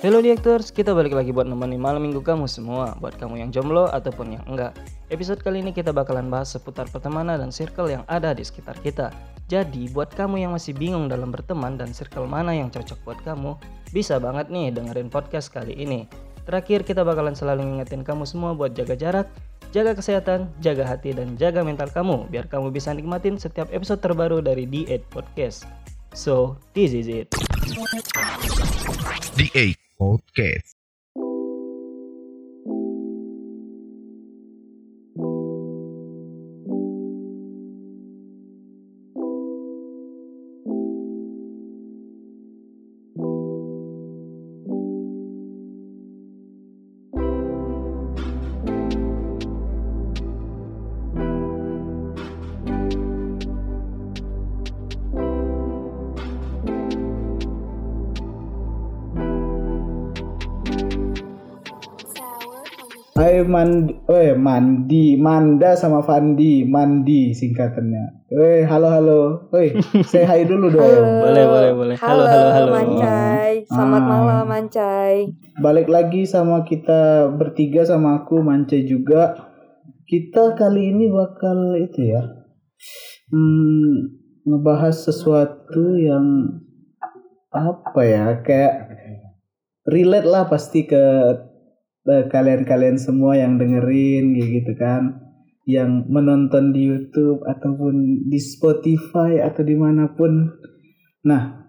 Hello Diactors, kita balik lagi buat nemenin malam minggu kamu semua. Buat kamu yang jomblo ataupun yang enggak. Episode kali ini kita bakalan bahas seputar pertemanan dan circle yang ada di sekitar kita. Jadi buat kamu yang masih bingung dalam berteman dan circle mana yang cocok buat kamu Bisa banget nih dengerin podcast kali ini. Terakhir kita bakalan selalu ngingetin kamu semua buat jaga jarak Jaga kesehatan, jaga hati, dan jaga mental kamu. Biar kamu bisa nikmatin setiap episode terbaru dari D8 Podcast. So, this is it. The 8 Podcast. Mandi, eh mandi, Manda sama Fandi, mandi singkatannya. Eh halo halo, eh say hi dulu dong. Boleh, boleh, boleh. Halo, Halo, halo, halo. Mancai. Selamat Ah. malam, Mancai. Balik lagi sama kita bertiga sama aku Mance juga. Kita kali ini bakal itu ya, hmm, ngebahas sesuatu yang apa ya, kayak relate lah pasti ke kalian-kalian semua yang dengerin gitu kan. Yang menonton di YouTube ataupun di Spotify atau di mana pun. Nah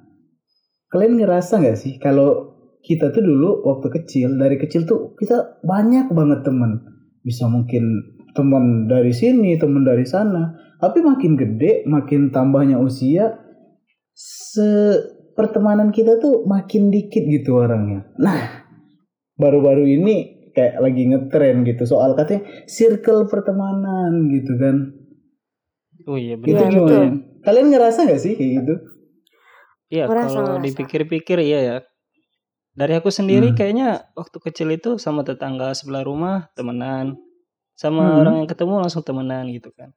kalian ngerasa nggak sih kalau kita tuh dulu waktu kecil dari kecil tuh kita banyak banget teman. Bisa mungkin teman dari sini teman dari sana. Tapi makin gede makin tambahnya usia se pertemanan kita tuh makin dikit gitu orangnya. Nah baru-baru ini kayak lagi ngetren gitu soal katanya circle pertemanan gitu kan Oh iya benar. Iya, gimana betul. kalian ngerasa gak sih kayak gitu Iya kalau dipikir-pikir iya ya. Dari aku sendiri Hmm. kayaknya waktu kecil itu sama tetangga sebelah rumah temenan, sama Hmm. orang yang ketemu langsung temenan gitu kan.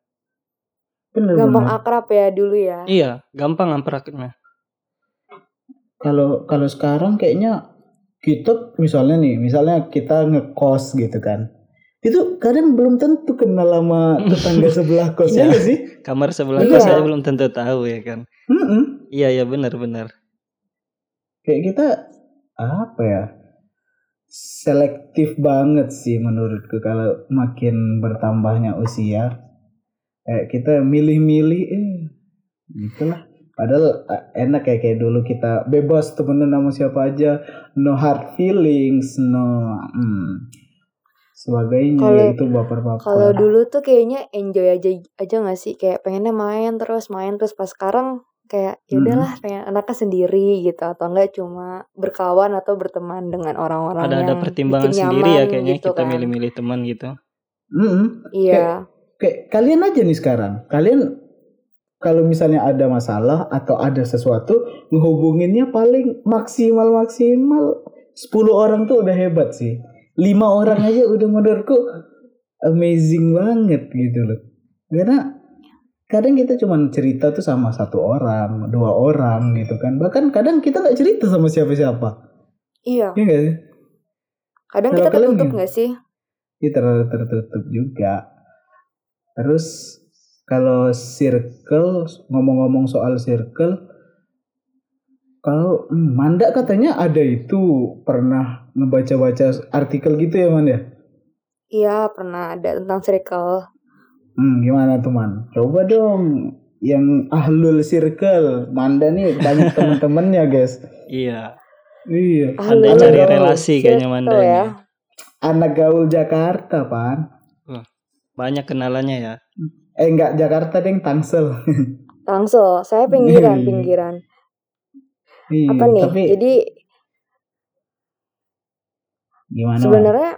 bener Gampang bener akrab ya dulu ya. Iya, gampang ampraknya. kalau kalau sekarang kayaknya kita misalnya nih misalnya kita ngekos gitu kan itu kadang belum tentu kenal sama tetangga sebelah kosnya Iya. nggak sih Kamar sebelah Iya. kos saya belum tentu tahu ya kan. Mm-mm. Iya iya benar-benar. kayak kita apa ya selektif banget sih menurutku kalau makin bertambahnya usia kayak kita milih-milih eh gitulah padahal eh, enak ya kayak dulu kita bebas temenan sama siapa aja no hard feelings no hmm, sebagainya Kalau- itu baper-baper Kalau dulu tuh kayaknya enjoy aja aja gak sih kayak pengennya main terus main terus pas sekarang kayak ya Hmm. udahlah pengen anaknya sendiri gitu atau enggak cuma berkawan atau berteman dengan orang-orang Ada ada yang pertimbangan bikin sendiri ya nyaman kayaknya gitu kita kan. milih-milih teman gitu. Mm-mm. Iya. kayak kalian aja nih sekarang kalian kalau misalnya ada masalah atau ada sesuatu ngehubunginnya paling maksimal maksimal 10 orang tuh udah hebat sih lima orang aja udah menurutku amazing banget gitu loh karena kadang kita cuma cerita tuh sama satu orang dua orang gitu kan bahkan kadang kita nggak cerita sama siapa-siapa Iya. ya nggak sih Kadang Kalau kita tertutup gimana? gak sih? ya tertutup juga. Terus kalau circle ngomong-ngomong soal circle, kalau hmm, Manda katanya ada itu pernah ngebaca-baca artikel gitu ya Manda? Iya pernah ada tentang circle. Hmm, gimana tuh Man? Coba dong yang ahlul circle. Manda nih banyak temen-temennya guys. Iya. Iya. Anda Halo, cari relasi kayaknya Manda ini. ya. Anak gaul Jakarta, Pan. Banyak kenalannya ya. Eh enggak Jakarta deng Tangsel. Tangsel, saya pinggiran, Iya. pinggiran. Iya, Apa nih? Tapi Jadi gimana? Man? sebenarnya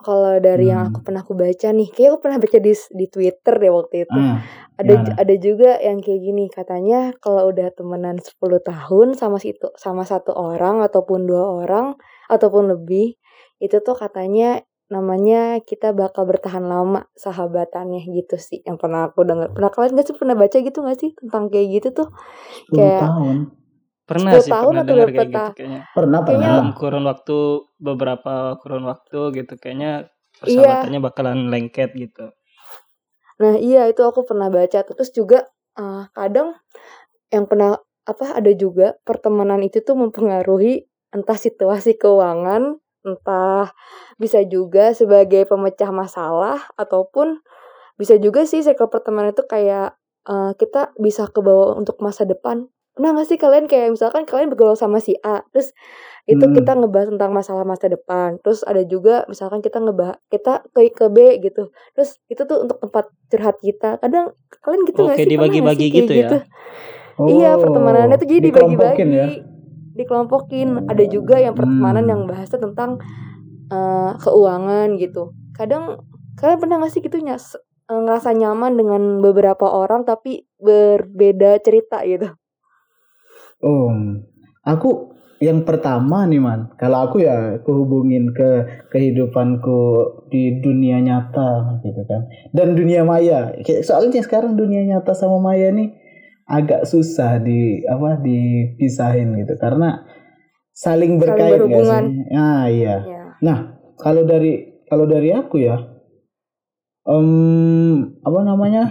kalau dari yang Hmm. aku pernah aku baca nih, kayak aku pernah baca di di Twitter deh waktu itu. Ah, ada gimana? ada juga yang kayak gini, katanya kalau udah temenan 10 tahun sama situ sama satu orang ataupun dua orang ataupun lebih, itu tuh katanya namanya kita bakal bertahan lama sahabatannya gitu sih yang pernah aku dengar. Pernah kalian gak sih pernah baca gitu gak sih tentang kayak gitu tuh? 10 Kayak tahun. Pernah 10 sih tahun pernah atau dengar kayak gitu kayaknya. Pernah Kayaknya- pernah. Dalam kurun waktu beberapa kurun waktu gitu kayaknya Iya. persahabatannya bakalan lengket gitu. Nah iya itu aku pernah baca. Terus juga eh, kadang yang pernah apa ada juga pertemanan itu tuh mempengaruhi entah situasi keuangan, entah bisa juga sebagai pemecah masalah ataupun bisa juga sih circle pertemanan itu kayak eh, kita bisa kebawa untuk masa depan. Pernah gak sih kalian kayak misalkan kalian bergaul sama si A, terus itu Hmm. kita ngebahas tentang masalah masa depan. Terus ada juga misalkan kita ngebahas kita ke ke B gitu. Terus itu tuh untuk tempat curhat kita. Kadang kalian gitu nggak Oke, sih? Nggak dibagi-bagi kayak gitu ya? Iya, pertemanannya tuh jadi dibagi-bagi. Oh, dikelompokin ya. Dikelompokin. Ada juga yang pertemanan Hmm. yang bahasnya tentang eh, keuangan gitu. Kadang kalian pernah nggak sih gitu nyas eh, ngerasa nyaman dengan beberapa orang tapi berbeda cerita gitu. Oh, aku yang pertama nih man, kalau aku ya aku hubungin ke kehidupanku di dunia nyata gitu kan, dan dunia maya. Soalnya sekarang dunia nyata sama maya nih agak susah di apa dipisahin gitu karena saling berkait nggak berhubungan. sih? Ah iya. Ya. Nah, kalau dari kalau dari aku ya, em apa namanya?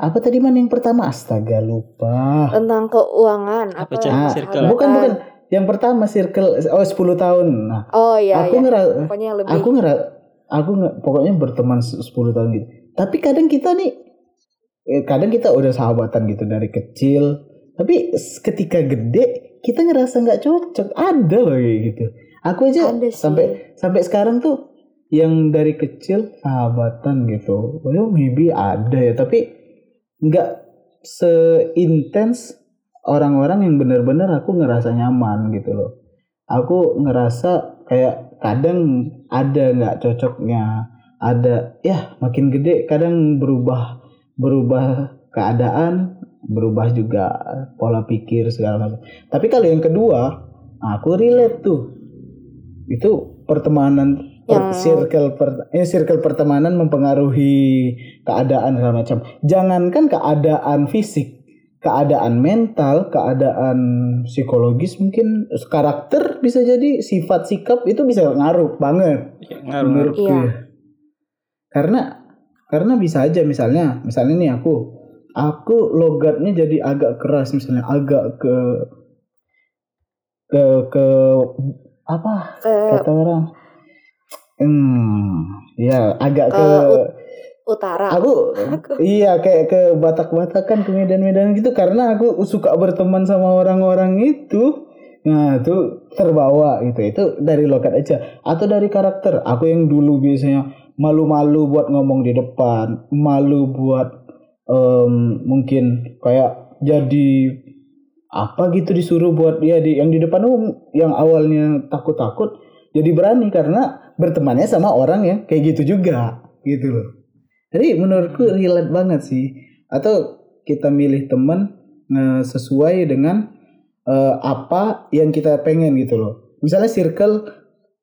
Apa tadi man yang pertama? Astaga lupa. Tentang keuangan Apa, apa? Ah, Circle. bukan bukan. Yang pertama circle oh 10 tahun. Nah, Oh iya aku iya. ngera Pokoknya lebih aku ngera aku nge, pokoknya berteman se- 10 tahun gitu. Tapi kadang kita nih eh, kadang kita udah sahabatan gitu dari kecil. Tapi ketika gede kita ngerasa nggak cocok. Ada loh kayak gitu. Aku aja sampai sampai sekarang tuh yang dari kecil sahabatan gitu. Well, maybe ada ya, tapi nggak seintens orang-orang yang benar-benar aku ngerasa nyaman gitu loh. Aku ngerasa kayak kadang ada nggak cocoknya, ada ya makin gede kadang berubah berubah keadaan, berubah juga pola pikir segala macam. Tapi kalau yang kedua, aku relate tuh. Itu pertemanan per- Yang- circle per, eh, circle pertemanan mempengaruhi keadaan segala macam. Jangankan keadaan fisik, keadaan mental, keadaan psikologis mungkin karakter bisa jadi sifat sikap itu bisa ngaruh banget Ya, ngaruh. menurutku Iya. ya. Karena karena bisa aja misalnya, misalnya nih aku aku logatnya jadi agak keras misalnya agak ke ke ke apa? Ke kata orang. Hmm ya agak Ke ke ut- utara. aku. iya kayak ke Batak-Batakan ke Medan-Medan gitu. Karena aku suka berteman sama orang-orang itu. Nah itu terbawa gitu. Itu dari logat aja. Atau dari karakter. Aku yang dulu biasanya malu-malu buat ngomong di depan malu buat em, mungkin kayak jadi apa gitu disuruh buat ya di yang di depan umum yang awalnya takut-takut jadi berani karena bertemannya sama orang yang kayak gitu juga gitu loh jadi menurutku relate banget sih. Atau kita milih teman eh, sesuai dengan eh, apa yang kita pengen gitu loh. Misalnya circle,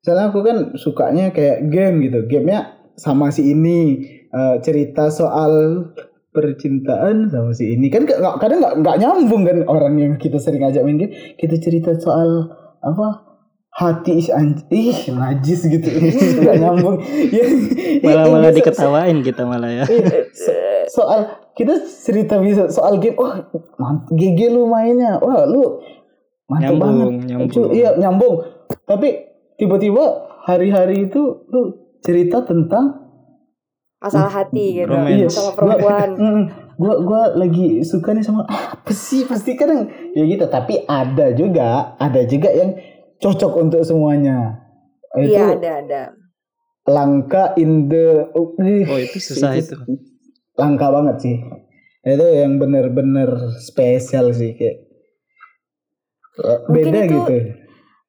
misalnya aku kan sukanya kayak game gitu. Gamenya sama si ini eh, cerita soal percintaan sama si ini. Kan nggak- kadang nggak nggak nyambung kan orang yang kita sering ajak main game. Kita cerita soal apa? Hati is anj ih najis gitu. Nggak nyambung. Ya Malah ya, malah diketawain kita malah ya. Iya, so- soal kita cerita bisa soal game. Mant- GG lu mainnya. Wah lu mantap Nyambung, banget. nyambung. Iya nyambung. Tapi tiba-tiba hari-hari itu lu cerita tentang masalah hati gitu. Romance. Masalah perempuan. Gua gua lagi suka nih sama ah, apa sih pasti kadang ya gitu tapi ada juga ada juga yang cocok untuk semuanya itu Iya ada ada. langka in the Oh, itu susah itu. langka banget sih itu yang bener-bener spesial sih kayak eh, Mungkin beda itu gitu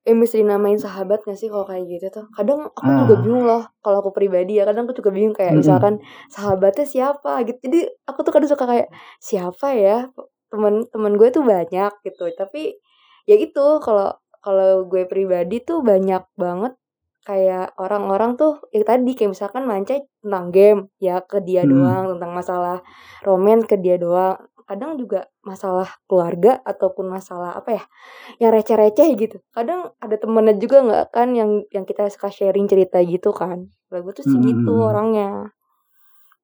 Eh mesti dinamain sahabat gak sih kalau kayak gitu tuh? Kadang aku Ah. juga bingung loh kalau aku pribadi ya. Kadang aku juga bingung kayak Mm-mm. misalkan sahabatnya siapa gitu. Jadi aku tuh kadang suka kayak siapa ya teman-teman gue tuh banyak gitu. Tapi ya gitu kalau kalau gue pribadi tuh banyak banget kayak orang-orang tuh ya tadi kayak misalkan mancai tentang game ya ke dia Mm. doang tentang masalah romen ke dia doang kadang juga masalah keluarga ataupun masalah apa ya yang receh-receh gitu kadang ada temennya juga nggak kan yang yang kita suka sharing cerita gitu kan kalau gue tuh sih gitu Hmm. orangnya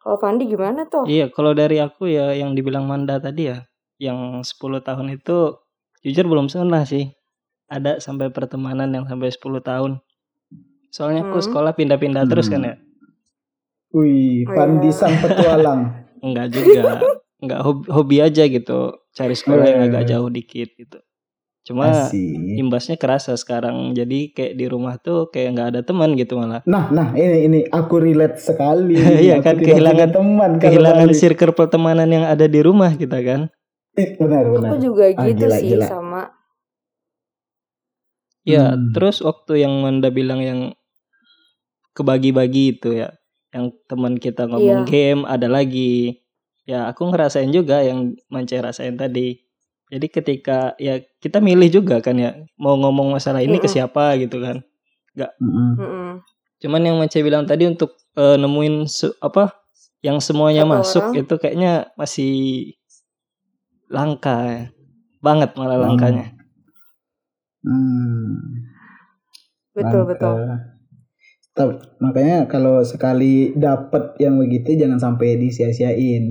kalau Fandi gimana tuh Iya, kalau dari aku ya yang dibilang Manda tadi ya, yang 10 tahun itu jujur belum pernah sih. Ada sampai pertemanan yang sampai 10 tahun. Soalnya aku Hmm. sekolah pindah-pindah terus kan Hmm. ya. Wih, Oh, Fandi iya. sang petualang. Enggak juga. Enggak hobi, hobi aja gitu. Cari sekolah yang Eh. agak jauh dikit gitu. Cuma Asik. imbasnya kerasa sekarang. Jadi kayak di rumah tuh kayak nggak ada teman gitu malah. Nah, nah ini ini aku relate sekali. Iya kan, kehilangan- teman Kehilangan balik. circle pertemanan yang ada di rumah kita kan. Eh, benar benar. aku juga Ah, gitu gila, sih gila. sama Ya, Hmm. terus waktu yang Manda bilang yang kebagi-bagi itu ya, yang teman kita ngomong Iya. game ada lagi. Ya, aku ngerasain juga yang Mance rasain tadi. Jadi ketika ya kita milih juga kan ya, mau ngomong masalah ini ke Mm-mm. siapa gitu kan. Mm-mm. Mm-mm. Cuman yang Mance bilang tadi untuk eh, nemuin apa yang semuanya Satu masuk orang. itu kayaknya masih langka ya. Banget malah Hmm. langkanya. Hmm. betul Langka. betul Tapi, makanya kalau sekali dapat yang begitu jangan sampai disia-siain.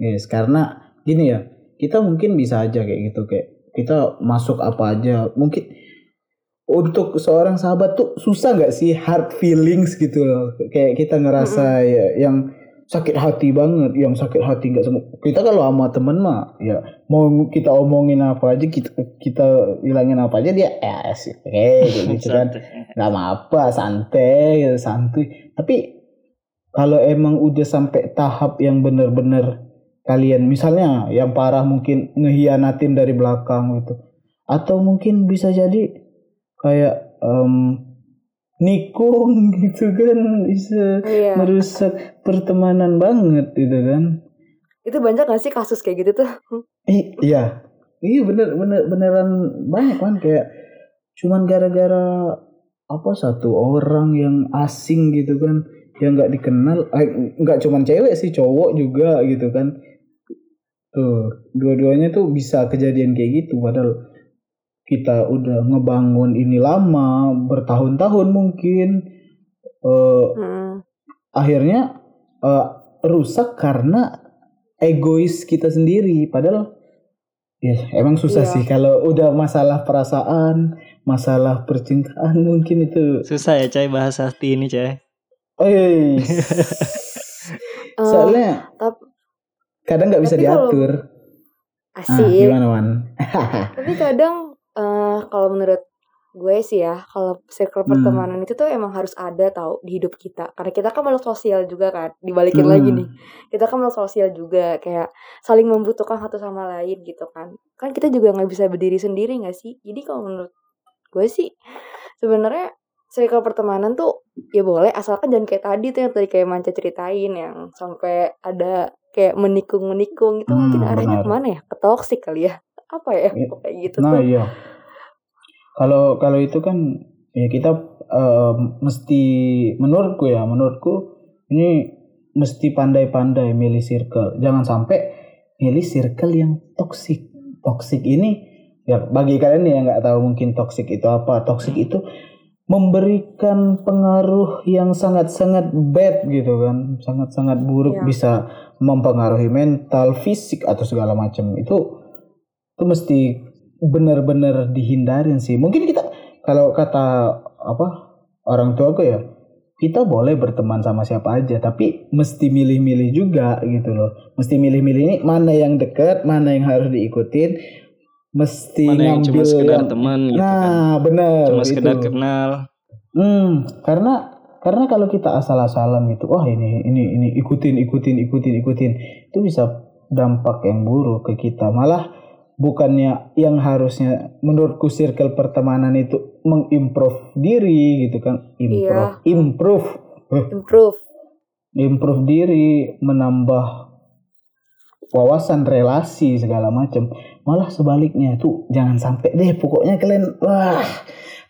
Yes, karena gini ya, kita mungkin bisa aja kayak gitu kayak kita masuk apa aja. Mungkin untuk seorang sahabat tuh susah nggak sih hard feelings gitu loh. Kayak kita ngerasa ya, yang sakit hati banget, yang sakit hati nggak semua. Kita kalau sama temen mah ya mau kita omongin apa aja kita kita hilangin apa aja dia ya sih kayak gitu kan nggak apa santai gitu, santuy tapi kalau emang udah sampai tahap yang bener-bener kalian. Misalnya yang parah mungkin ngehianatin dari belakang gitu. Atau mungkin bisa jadi kayak em, nikung gitu kan. Bisa iya. merusak pertemanan banget gitu kan. Itu banyak gak sih kasus kayak gitu tuh? I- iya. Iya bener bener beneran banyak kan kayak cuman gara-gara apa satu orang yang asing gitu kan yang nggak dikenal eh, nggak cuman cewek sih cowok juga gitu kan tuh dua-duanya tuh bisa kejadian kayak gitu padahal kita udah ngebangun ini lama bertahun-tahun mungkin eh Mm. akhirnya eh, rusak karena egois kita sendiri padahal ya emang susah Iya. sih kalau udah masalah perasaan masalah percintaan mungkin itu Susah ya Cai bahas hati ini Cai. oh iya Eh, soalnya tap- kadang nggak bisa kalau- diatur. Ah asik gimana man tapi kadang eh kalau menurut gue sih ya kalau circle Hmm. pertemanan itu tuh emang harus ada tau di hidup kita. Karena kita kan makhluk sosial juga kan dibalikin Hmm. lagi nih. Kita kan makhluk sosial juga kayak saling membutuhkan satu sama lain gitu kan. Kan kita juga nggak bisa berdiri sendiri nggak sih? Jadi kalau menurut gue sih sebenarnya circle pertemanan tuh ya boleh asalkan jangan kayak tadi tuh yang tadi kayak Manca ceritain yang sampai ada kayak menikung menikung itu Hmm, mungkin arahnya benar. ke mana ya? Ke toxic kali ya? Apa ya? Iya. kayak gitu nah tuh. iya. Kalau kalau itu kan ya kita eh, mesti menurutku ya menurutku ini mesti pandai-pandai milih circle. Jangan sampai milih circle yang toxic. Toxic ini ya bagi kalian yang nggak tahu mungkin toxic itu apa. Toxic itu memberikan pengaruh yang sangat-sangat bad gitu kan. Sangat-sangat buruk Iya. bisa mempengaruhi mental fisik atau segala macam. Itu itu mesti benar-benar dihindarin sih. Mungkin kita kalau kata apa orang tua aku ya kita boleh berteman sama siapa aja tapi mesti milih-milih juga gitu loh. Mesti milih-milih ini mana yang dekat mana yang harus diikutin mesti Mana yang cuma ngambil sekedar yang- teman gitu kan. nah benar Cuma sekedar itu. kenal. Hmm, karena karena kalau kita asal-asalan gitu, wah ini ini ini ikutin ikutin ikutin ikutin, itu bisa dampak yang buruk ke kita. Malah bukannya yang harusnya menurutku circle pertemanan itu mengimprove diri gitu kan, improve, Iya. improve, improve improve diri, menambah wawasan relasi segala macam. Malah sebaliknya tuh jangan sampai deh pokoknya kalian wah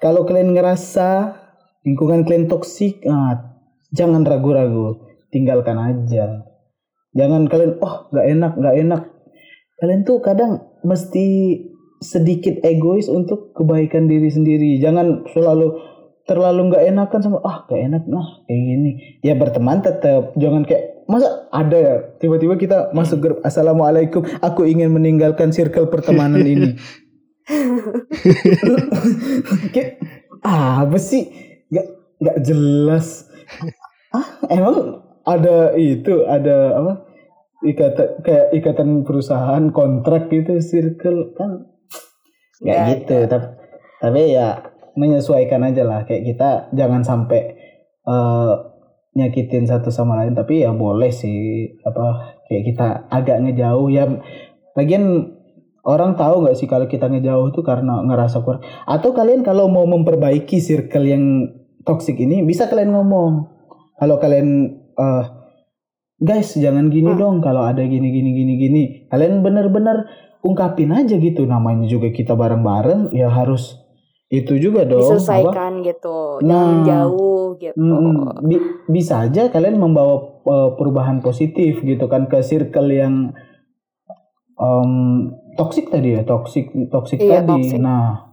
kalau kalian ngerasa lingkungan kalian toksik, ah, jangan ragu-ragu, tinggalkan aja. Jangan kalian oh nggak enak nggak enak kalian tuh kadang mesti sedikit egois untuk kebaikan diri sendiri. Jangan selalu terlalu nggak enakan sama ah gak enak nah kayak gini. Ya berteman tetap jangan kayak masa ada ya? Tiba-tiba kita masuk grup assalamualaikum aku ingin meninggalkan circle pertemanan ini. kayak ah, apa sih? Nggak nggak jelas. Ah emang ada itu ada apa? Ikatan kayak ikatan perusahaan kontrak gitu circle kan? Nggak Nggak gitu tapi tapi ya menyesuaikan aja lah. Kayak kita jangan sampai eh, nyakitin satu sama lain tapi ya boleh sih apa kayak kita agak ngejauh. Ya lagian orang tahu nggak sih kalau kita ngejauh tuh karena ngerasa kurang? Atau kalian kalau mau memperbaiki circle yang toxic ini bisa kalian ngomong. Kalau kalian eh guys jangan gini Hmm. dong kalau ada gini gini gini gini. Kalian bener-bener ungkapin aja gitu namanya juga kita bareng-bareng ya harus itu juga dong apa? diselesaikan gitu jangan Nah. jauh gitu Mm-mm. Bi- bisa aja kalian membawa uh, perubahan positif gitu kan ke circle yang um, toxic tadi ya toxic toxic Iya, tadi toxic. nah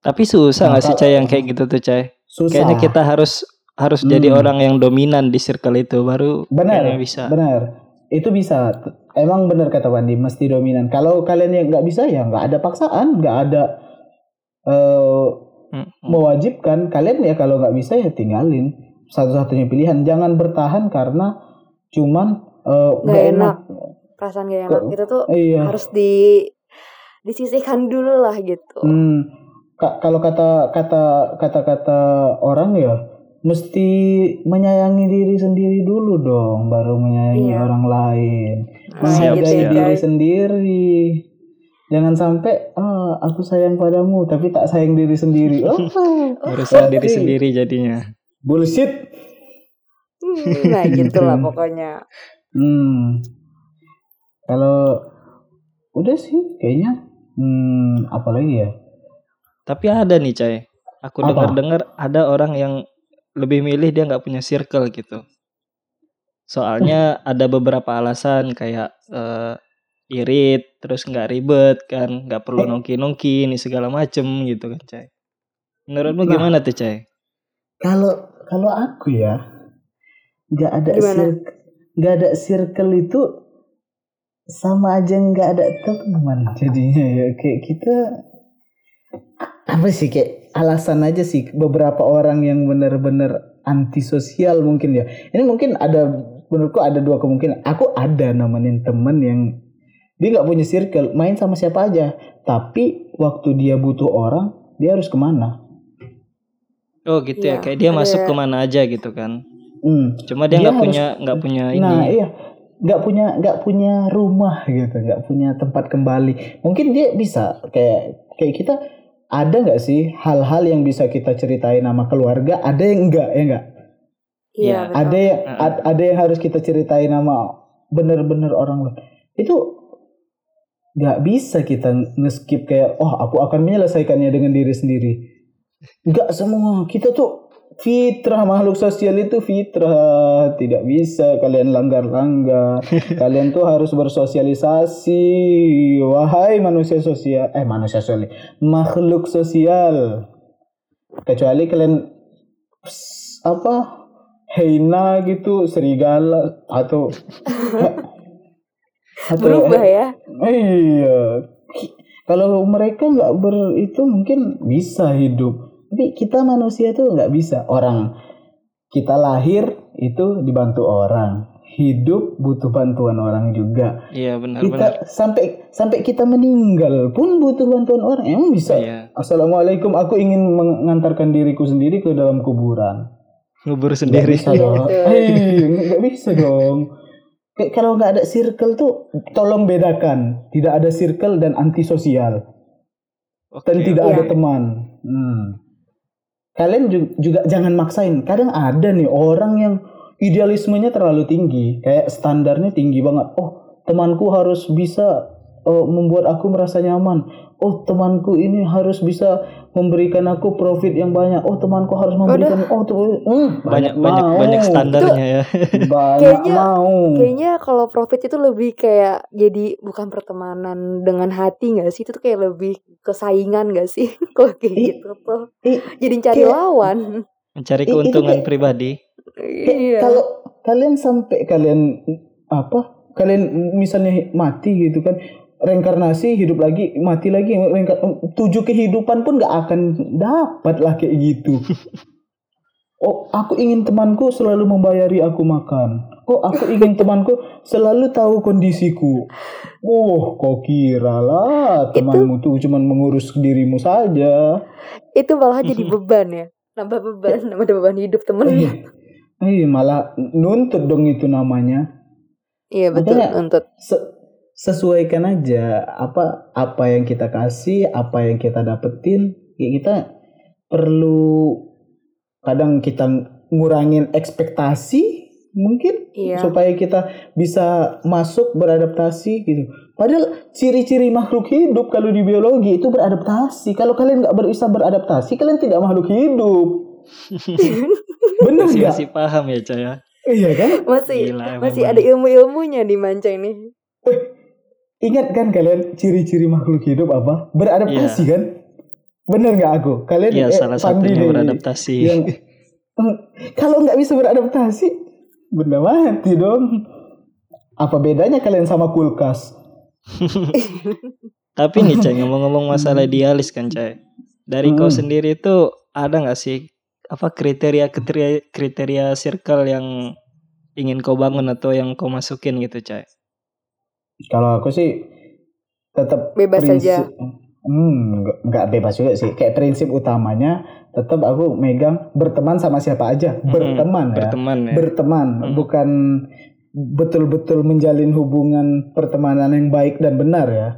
Tapi susah nggak sih Cai yang kayak gitu tuh Cai? susah Kayaknya kita harus harus jadi Hmm. orang yang dominan di circle itu baru benar bisa. benar itu bisa emang benar kata Wandi mesti dominan kalau kalian yang nggak bisa ya nggak ada paksaan nggak ada eh, Hmm. mewajibkan kalian ya kalau nggak bisa ya tinggalin satu-satunya pilihan jangan bertahan karena cuman eh, Nggak nggak enak. perasaan gak enak itu tuh iya harus di disisihkan dulu lah gitu Hmm, ka- kalau kata kata kata kata orang ya mesti menyayangi diri sendiri dulu dong, baru menyayangi Iya. orang lain. Nah, Menghargai siap. diri sendiri. Jangan sampai ah, aku sayang padamu tapi tak sayang diri sendiri. Oh, Urusan diri sendiri jadinya. bullshit. Hmm, nah gitulah pokoknya Hmm. Kalau udah sih kayaknya hmm, apalagi ya? Tapi ada nih Cai. Aku dengar-dengar ada orang yang lebih milih dia nggak punya circle gitu. Soalnya ada beberapa alasan kayak eh, irit, terus nggak ribet kan, nggak perlu Eh. nongki-nongki ini segala macem gitu kan Cai. Menurutmu Nah. gimana tuh Cai? Kalau kalau aku ya nggak ada nggak ada circle itu sama aja nggak ada teman jadinya ya kayak kita apa sih kayak alasan aja sih beberapa orang yang benar-benar antisosial mungkin ya ini mungkin ada menurutku ada dua kemungkinan aku ada nemenin temen yang dia nggak punya circle main sama siapa aja. Tapi waktu dia butuh orang dia harus ke mana? Oh gitu ya, Iya, kayak dia masuk ke mana aja gitu kan. Hmm. Cuma dia Dia nggak harus- punya nggak punya ini. Nah iya. Nggak punya nggak punya rumah gitu nggak punya tempat kembali. Mungkin dia bisa kayak kayak kita ada nggak sih hal-hal yang bisa kita ceritain sama keluarga? Ada yang enggak ya enggak iya Iya, ada yang ada yang harus kita ceritain sama bener-bener orang lain? Itu nggak bisa kita nge-skip kayak oh aku akan menyelesaikannya dengan diri sendiri. Nggak semua. Kita tuh fitrah makhluk sosial itu fitrah. Tidak bisa kalian langgar-langgar. Kalian tuh harus bersosialisasi. Wahai manusia sosial eh manusia sosial makhluk sosial. Kecuali kalian apa Heina gitu serigala atau atau berubah ya? Iya. Kalau mereka nggak ber itu mungkin bisa hidup. Tapi kita manusia tuh nggak bisa. Orang kita lahir itu dibantu orang. Hidup butuh bantuan orang juga. Iya benar kita benar. sampai sampai kita meninggal pun butuh bantuan orang. Emang bisa? Iya. assalamualaikum aku ingin mengantarkan diriku sendiri ke dalam kuburan. Ngubur sendiri. bisa dong. Betul. Hei, nggak bisa dong kalau nggak ada circle tuh tolong bedakan tidak ada circle dan antisosial Oke. dan tidak Iya. ada teman hmm. kalian ju- juga jangan maksain kadang ada nih orang yang idealismenya terlalu tinggi kayak standarnya tinggi banget oh temanku harus bisa eh, membuat aku merasa nyaman. Oh temanku ini harus bisa memberikan aku profit yang banyak. Oh temanku harus memberikan. Oh tuh hmm, banyak banyak mau. banyak standarnya ya Banyak Kayaknya- mau. Kayaknya kalau profit itu lebih kayak jadi bukan pertemanan dengan hati gak sih? Itu tuh kayak lebih kesaingan gak sih? kalau kayak gitu tuh. ih, Jadi cari kayak- lawan. mencari I- itu keuntungan kayak- pribadi Kayak Iya. Kalau kalian sampai kalian apa? Kalian misalnya mati gitu kan reinkarnasi hidup lagi mati lagi tujuh kehidupan pun nggak akan dapat lah kayak gitu. Oh, aku ingin temanku selalu membayari aku makan. Oh, aku ingin temanku selalu tahu kondisiku. Oh, kau kira lah temanmu tuh cuman mengurus dirimu saja. Itu malah jadi beban ya. Nambah beban, nambah beban hidup temennya. Eh, malah nuntut dong itu namanya. Iya betul, Makanya- untuk Se- sesuaikan aja apa apa yang kita kasih apa yang kita dapetin. Ya kita perlu kadang kita ngurangin ekspektasi mungkin Iya. supaya kita bisa masuk beradaptasi gitu. Padahal ciri-ciri makhluk hidup kalau di biologi itu beradaptasi. Kalau kalian nggak bisa beradaptasi kalian tidak makhluk hidup. Bener masih nggak? masih paham ya Cah ya iya kan? Masih Gila, masih bener. ada ilmu-ilmunya di manca ini. Ingat kan kalian ciri-ciri makhluk hidup apa? Beradaptasi kan? Bener nggak aku? Kalian Iya eh, salah satunya beradaptasi Yang Hmm, kalau nggak bisa beradaptasi, benda mati dong. Apa bedanya kalian sama kulkas? Tapi nih Cai ngomong-ngomong masalah idealis kan Cai. Dari kau Hmm. sendiri itu ada nggak sih apa kriteria kriteria kriteria circle yang ingin kau bangun atau yang kau masukin gitu Cai? Kalau aku sih tetap Bebas prinsip- saja. Hmm, nggak- bebas juga sih. Kayak prinsip utamanya tetap aku megang berteman sama siapa aja. Berteman ya. Berteman ya. berteman Hmm. bukan betul-betul menjalin hubungan pertemanan yang baik dan benar ya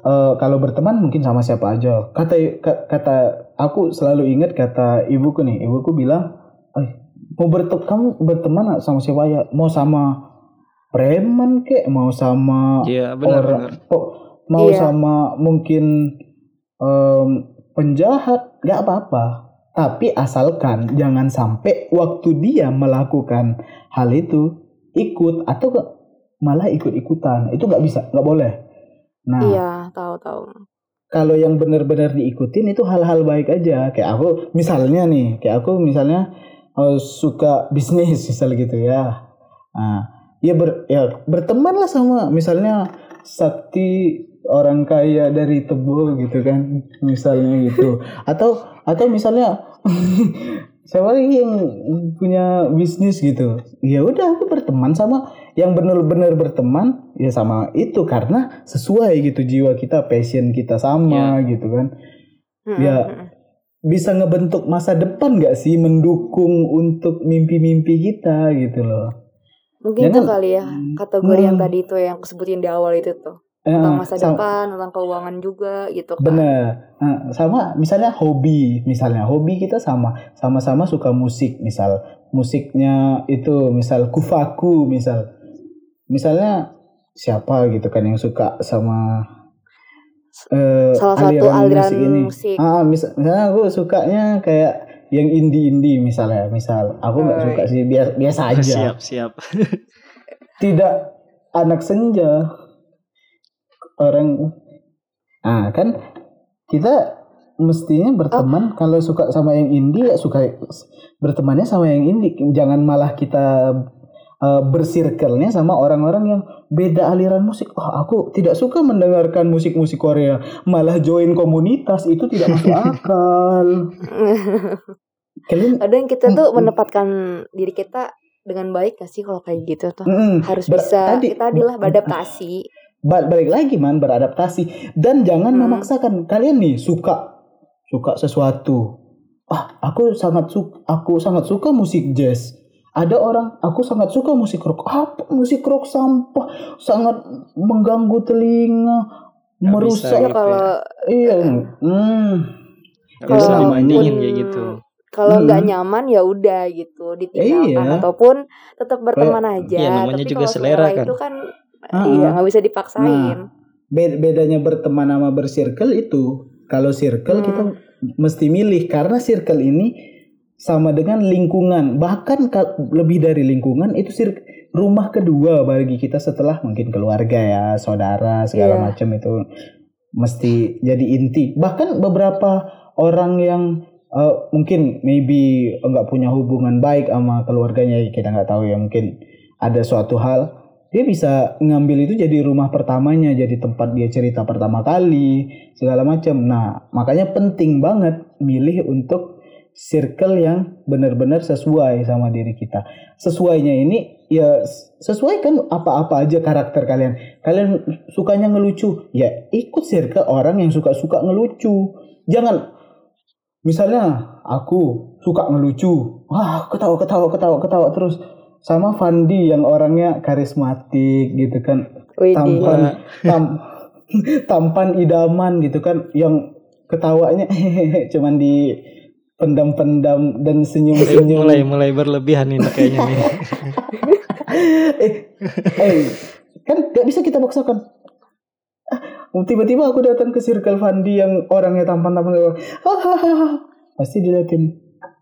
Eh, kalau berteman mungkin sama siapa aja kata ka- kata aku selalu ingat kata ibuku nih ibuku bilang eh mau berteman kamu berteman sama siapa aja mau sama preman kek mau sama Iya benar orang benar. oh, mau Iya. sama mungkin em, penjahat? Nggak apa-apa. Tapi asalkan jangan sampai waktu dia melakukan hal itu ikut atau ke- malah ikut-ikutan. Itu nggak bisa nggak boleh. Nah Iya, tahu-tahu. kalau yang benar-benar diikutin itu hal-hal baik aja. Kayak aku misalnya nih kayak aku misalnya eh, suka bisnis misal gitu ya. Nah ya ber ya berteman lah sama misalnya sakti orang kaya dari tebo gitu kan misalnya gitu atau atau misalnya siapa lagi yang punya bisnis gitu ya udah aku berteman sama yang benar-benar berteman ya sama itu karena sesuai gitu jiwa kita passion kita sama gitu kan Mm-mm. Ya. bisa ngebentuk masa depan gak sih mendukung untuk mimpi-mimpi kita gitu loh Mungkin itu Jangan- kali ya kategori yang Hmm. tadi itu yang aku sebutin di awal itu tuh. Eh, Tentang masa sam- depan, tentang keuangan juga gitu kan. Bener. Nah, sama misalnya hobi, misalnya hobi kita sama, sama-sama suka musik, misal musiknya itu misal kufaku, misal misalnya siapa gitu kan yang suka sama eh, Salah satu aliran musik ini. musik. Ah, mis- misalnya aku sukanya kayak yang indie-indie misalnya, misal aku nggak Oh, suka sih biasa biasa aja. Siap siap. Tidak anak senja orang ah kan kita mestinya berteman kalau suka sama yang indie ya suka bertemannya sama yang indie jangan malah kita uh, bersirkelnya sama orang-orang yang beda aliran musik. Oh aku tidak suka mendengarkan musik-musik Korea. Malah join komunitas itu tidak masuk akal. Kalian Kadang kita tuh menempatkan diri kita dengan baik gak sih kalau kayak gitu tuh? mm-mm, Harus ber- bisa tadi- kita adalah beradaptasi. ba- balik lagi man beradaptasi. Dan jangan Hmm. memaksakan. Kalian nih suka suka sesuatu. Ah aku sangat suka aku sangat suka musik jazz ada orang aku sangat suka musik rock apa musik rock sampah sangat mengganggu telinga Nggak merusak bisa Ya gitu kalau iya hmm Gak bisa pun- kayak gitu. kalau nggak Hmm. nyaman ya udah gitu ditinggalkan Iya. ataupun tetap berteman aja. Iya, namanya Tapi juga kalau selera kan. itu kan Ah, iya ah. nggak bisa dipaksain. Be- bedanya berteman sama bersirkel itu kalau circle Hmm. kita mesti milih karena circle ini sama dengan lingkungan. Bahkan lebih dari lingkungan itu sir rumah kedua bagi kita setelah mungkin keluarga ya saudara segala Iya. macam itu mesti jadi inti. Bahkan beberapa orang yang eh, mungkin maybe nggak punya hubungan baik sama keluarganya kita nggak tahu ya mungkin ada suatu hal dia bisa ngambil itu jadi rumah pertamanya jadi tempat dia cerita pertama kali segala macam. Nah makanya penting banget milih untuk circle yang benar-benar sesuai sama diri kita. Sesuainya ini ya s- sesuaikan apa-apa aja karakter kalian. Kalian sukanya ngelucu ya ikut circle orang yang suka-suka ngelucu. Jangan misalnya aku suka ngelucu wah ketawa ketawa ketawa ketawa terus. Sama Fandi yang orangnya karismatik gitu kan. Widih. tampan tam, tampan idaman gitu kan. Yang ketawanya cuman di pendam-pendam dan senyum-senyum mulai mulai berlebihan ini kayaknya nih. eh, eh, kan gak bisa kita paksakan. Ah, Tiba-tiba aku datang ke circle Fandi yang orangnya tampan-tampan. Hahaha. Pasti diliatin.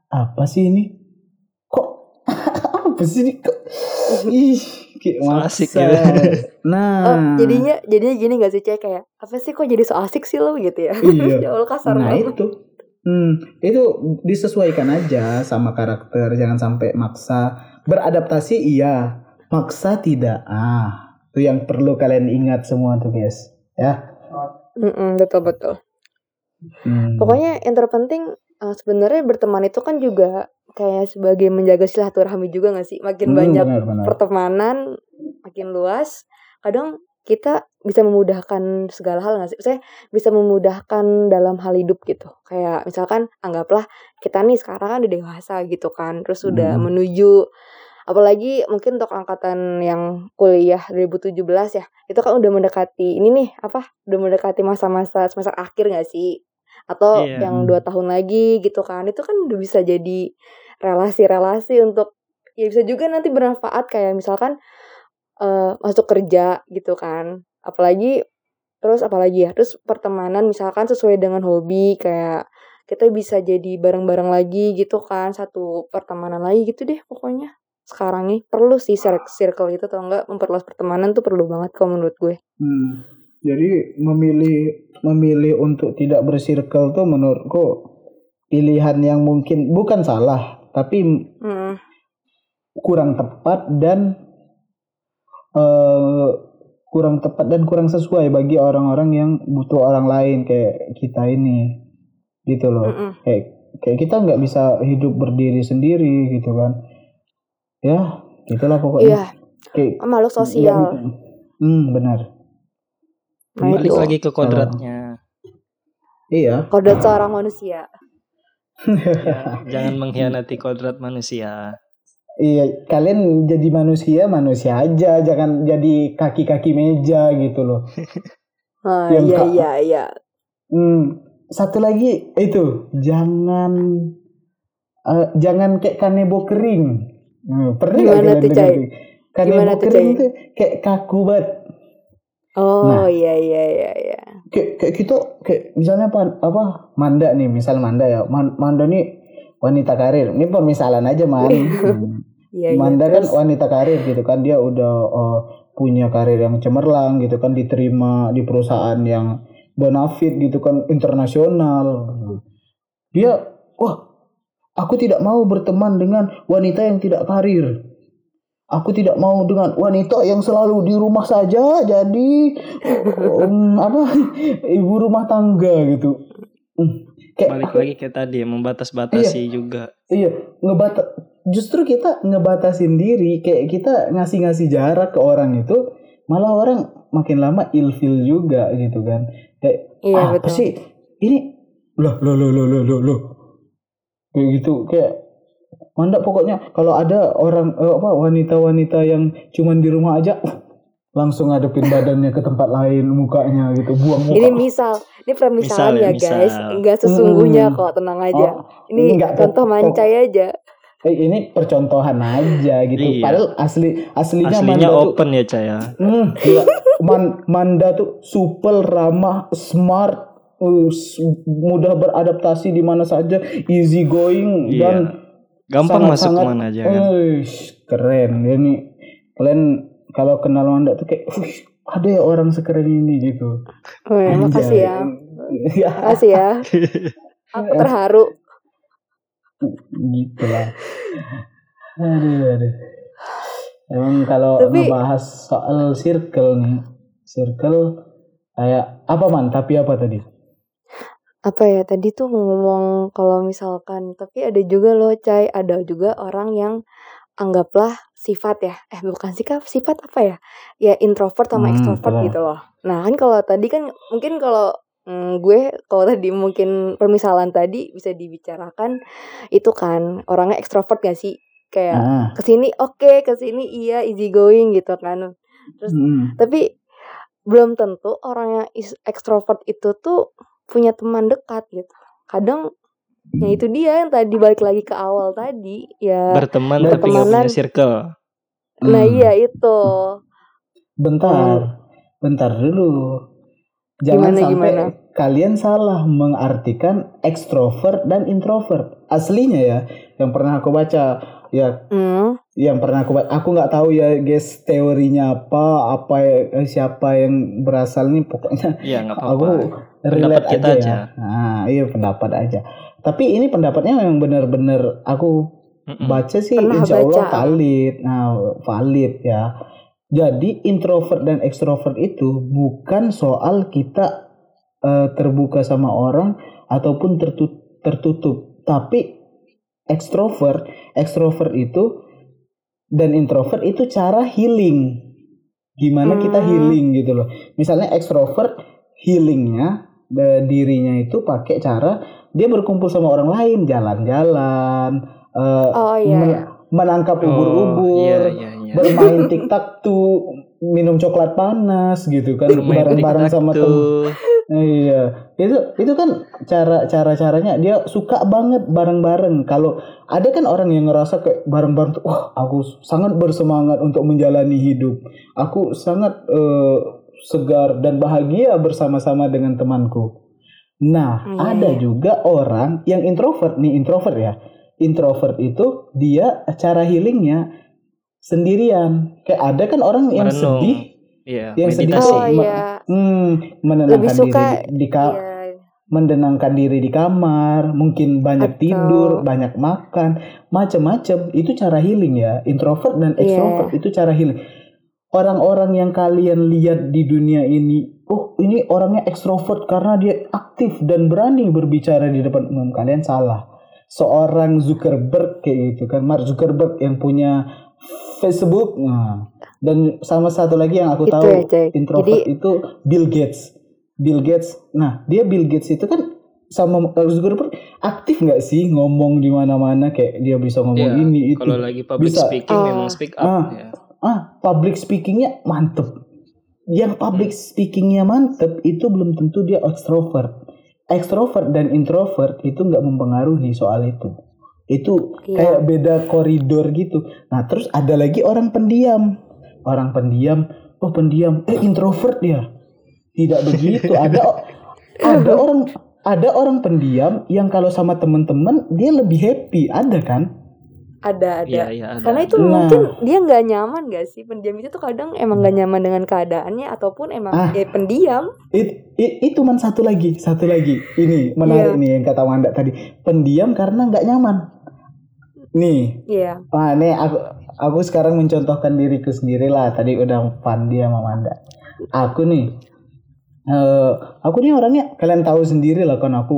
Apa sih ini? Kok? Apa sih ini? Kok? Ih, kayak So asik gitu. Nah, Oh, jadinya jadinya gini gak sih cek kayak apa sih kok jadi so asik sih lo gitu ya? Iya. ya Allah kasar nah banget. itu. Hmm, itu disesuaikan aja sama karakter, jangan sampai maksa. Beradaptasi iya, maksa tidak. Ah, itu yang perlu kalian ingat semua tuh guys, ya. Mm-mm, betul betul. Hmm. Pokoknya yang terpenting eh, sebenarnya berteman itu kan juga kayak sebagai menjaga silaturahmi juga gak sih? Makin Hmm, banyak benar-benar. pertemanan, makin luas. Kadang kita bisa memudahkan segala hal gak sih? Saya bisa memudahkan dalam hal hidup gitu. Kayak misalkan anggaplah kita nih sekarang kan udah dewasa gitu kan. Terus udah Hmm. menuju apalagi mungkin untuk angkatan yang kuliah 2017 ya. Itu kan udah mendekati ini nih apa? Udah mendekati masa-masa semester akhir gak sih? Atau Iya. yang dua tahun lagi gitu kan. Itu kan udah bisa jadi relasi-relasi untuk ya bisa juga nanti bermanfaat kayak misalkan eh masuk kerja gitu kan. Apalagi terus apalagi ya terus pertemanan misalkan sesuai dengan hobi kayak kita bisa jadi bareng-bareng lagi gitu kan satu pertemanan lagi gitu deh pokoknya. Sekarang nih perlu sih cir- circle itu atau enggak memperluas pertemanan tuh perlu banget kalau menurut gue. Hmm. Jadi memilih memilih untuk tidak bersirkel tuh menurutku pilihan yang mungkin bukan salah, tapi Hmm, kurang tepat dan eh kurang tepat dan kurang sesuai bagi orang-orang yang butuh orang lain kayak kita ini gitu loh. Mm-mm. kayak kayak kita nggak bisa hidup berdiri sendiri gitu kan. Ya gitulah pokoknya. Iya. Kayak makhluk sosial. hmm benar. Nah Balik itu lagi ke kodratnya. iya. Kodrat seorang manusia. Ya, jangan mengkhianati kodrat manusia. Iya, kalian jadi manusia manusia aja, jangan jadi kaki-kaki meja gitu loh. ah, Yang iya ka- iya iya Hmm, satu lagi itu jangan eh, jangan kayak kanebo kering. Hmm, pernah Gimana tuh, Cai? Kanebo Gimana tuh, kering Cai? tuh kayak kaku banget. oh Nah. iya iya iya iya Kayak kayak gitu kayak misalnya apa apa Manda nih, misal Manda ya. Man- Manda nih wanita karir. Ini permisalan aja, Man. Iya iya Manda kan terus wanita karir gitu kan dia udah uh, punya karir yang cemerlang gitu kan diterima di perusahaan yang bonafit gitu kan internasional. Dia wah aku tidak mau berteman dengan wanita yang tidak karir. Aku tidak mau dengan wanita yang selalu di rumah saja jadi um, apa ibu rumah tangga gitu. Hmm, Kayak Balik lagi ke tadi membatas-batasi juga. Iya, ngebata justru kita ngebatasin diri kayak kita ngasih-ngasih jarak ke orang itu malah orang makin lama ilfil juga gitu kan. Kayak iya apa betul sih ini loh loh loh loh loh loh loh kayak gitu kayak manda pokoknya kalau ada orang eh, apa wanita-wanita yang cuman di rumah aja uh, langsung ngadepin badannya ke tempat lain mukanya gitu buang muka Ini misal, ini permisalan Misal ya, ya guys, misal. enggak sesungguhnya Hmm. kok, tenang aja. Oh, Ini enggak, contoh mancai aja. Eh, ini percontohan aja gitu. Iya. Padahal asli aslinya, Aslinya Manda tuh- open ya Caya. Hmm, gila. Man, Manda tuh supel, ramah, smart, uh, mudah beradaptasi di mana saja, easy going Iya. dan Gampang masuk sangat-sangat, ke mana aja kan. Uish, keren. Ini kalian kalau kenal Manda tuh kayak, "Wih, ada ya orang sekeren ini gitu. Oh, ya, makasih ya. ya, Makasih ya. Aku terharu. Gitu lah. Aduh, aduh. Emang kalau Tapi- ngebahas soal circle nih, circle kayak apa man? Tapi apa tadi? Apa ya tadi tuh ngomong kalau misalkan tapi ada juga loh Cai, ada juga orang yang anggaplah sifat ya. Eh bukan sikap, sifat apa ya? Ya introvert sama Hmm, extrovert gitu loh. Nah, kan kalau tadi kan mungkin kalau mm, gue kalau tadi mungkin permisalan tadi bisa dibicarakan itu kan orangnya extrovert gak sih? Kayak Ah, ke sini oke, ke sini iya easy going gitu kan. Terus mm, tapi belum tentu orang yang ekstrovert itu tuh punya teman dekat gitu. Kadang ya itu dia yang tadi balik lagi ke awal tadi ya. Berteman tapi nggak punya Pertemanan. circle. Nah Hmm. iya itu. bentar, bentar dulu. Jangan Gimana, sampai gimana? kalian salah mengartikan ekstrovert dan introvert. Aslinya ya, yang pernah aku baca ya Hmm, yang pernah aku ba- aku nggak tahu ya guys teorinya apa apa ya- siapa yang berasal nih pokoknya Iya nggak aku apa-apa. relate kita aja, aja. ya. Nah, iya pendapat aja. Tapi ini pendapatnya yang benar-benar aku Mm-mm. baca sih Pernah insya Allah baca. valid. Nah, valid ya. Jadi introvert dan extrovert itu bukan soal kita eh, terbuka sama orang ataupun tertu- tertutup, tapi extrovert, extrovert itu dan introvert itu cara healing. Gimana kita Hmm. healing gitu loh. Misalnya extrovert healingnya eh, dirinya itu pakai cara dia berkumpul sama orang lain, jalan-jalan, eh, Oh iya. men- iya. menangkap Oh, ubur-ubur, iya, iya, iya. bermain tiktak tuh, minum coklat panas gitu kan, bareng-bareng sama temen. Iya, itu itu kan cara cara caranya dia suka banget bareng-bareng. Kalau ada kan orang yang ngerasa kayak bareng-bareng tuh, wah aku sangat bersemangat untuk menjalani hidup. Aku sangat eh, segar dan bahagia bersama-sama dengan temanku. Nah, Iya, ada iya. juga orang yang introvert nih introvert ya. Introvert itu dia cara healingnya sendirian. Kayak ada kan orang yang Merenung. sedih, Iya, yang sedih meditasi. Oh Ma- iya. hmm, menenangkan Lebih suka diri di, di ka- Iya. menenangkan diri di kamar, mungkin banyak Atau- tidur, banyak makan, macam-macam. Itu cara healing ya. Introvert dan Iya. extrovert itu cara healing. Orang-orang yang kalian lihat di dunia ini, oh ini orangnya ekstrovert karena dia aktif dan berani berbicara di depan umum. Kalian salah. Seorang Zuckerberg kayak gitu kan, Mark Zuckerberg yang punya Facebook. Nah, dan sama satu lagi yang aku Itu tahu ya, introvert Jadi- itu Bill Gates. Bill Gates. Nah, dia Bill Gates itu kan sama Mark Zuckerberg aktif nggak sih ngomong di mana-mana kayak dia bisa ngomong Iya, ini itu. Kalau lagi public Bisa. speaking Ah. memang speak up Ah. ya. Ah, public speakingnya mantep. Yang public speakingnya mantep itu belum tentu dia extrovert. Extrovert dan introvert itu nggak mempengaruhi soal itu. Itu Iya. kayak beda koridor gitu. Nah, terus ada lagi orang pendiam. Orang pendiam, oh pendiam, eh introvert ya. Tidak begitu. Ada ada orang ada orang pendiam yang kalau sama teman-teman dia lebih happy, ada kan? Ada ada. Iya, iya ada. Karena itu Nah. mungkin dia nggak nyaman gak sih pendiam itu tuh kadang emang nggak nyaman dengan keadaannya ataupun emang Ah. ya pendiam. It, it- itu man satu lagi, satu lagi. Ini menarik Iya. nih yang kata Wanda tadi. Pendiam karena nggak nyaman. Nih, Iya. ah nih aku aku sekarang mencontohkan diriku sendiri lah. Tadi udah Pandi sama Wanda. Aku nih, eh aku nih orangnya kalian tahu sendiri lah kan aku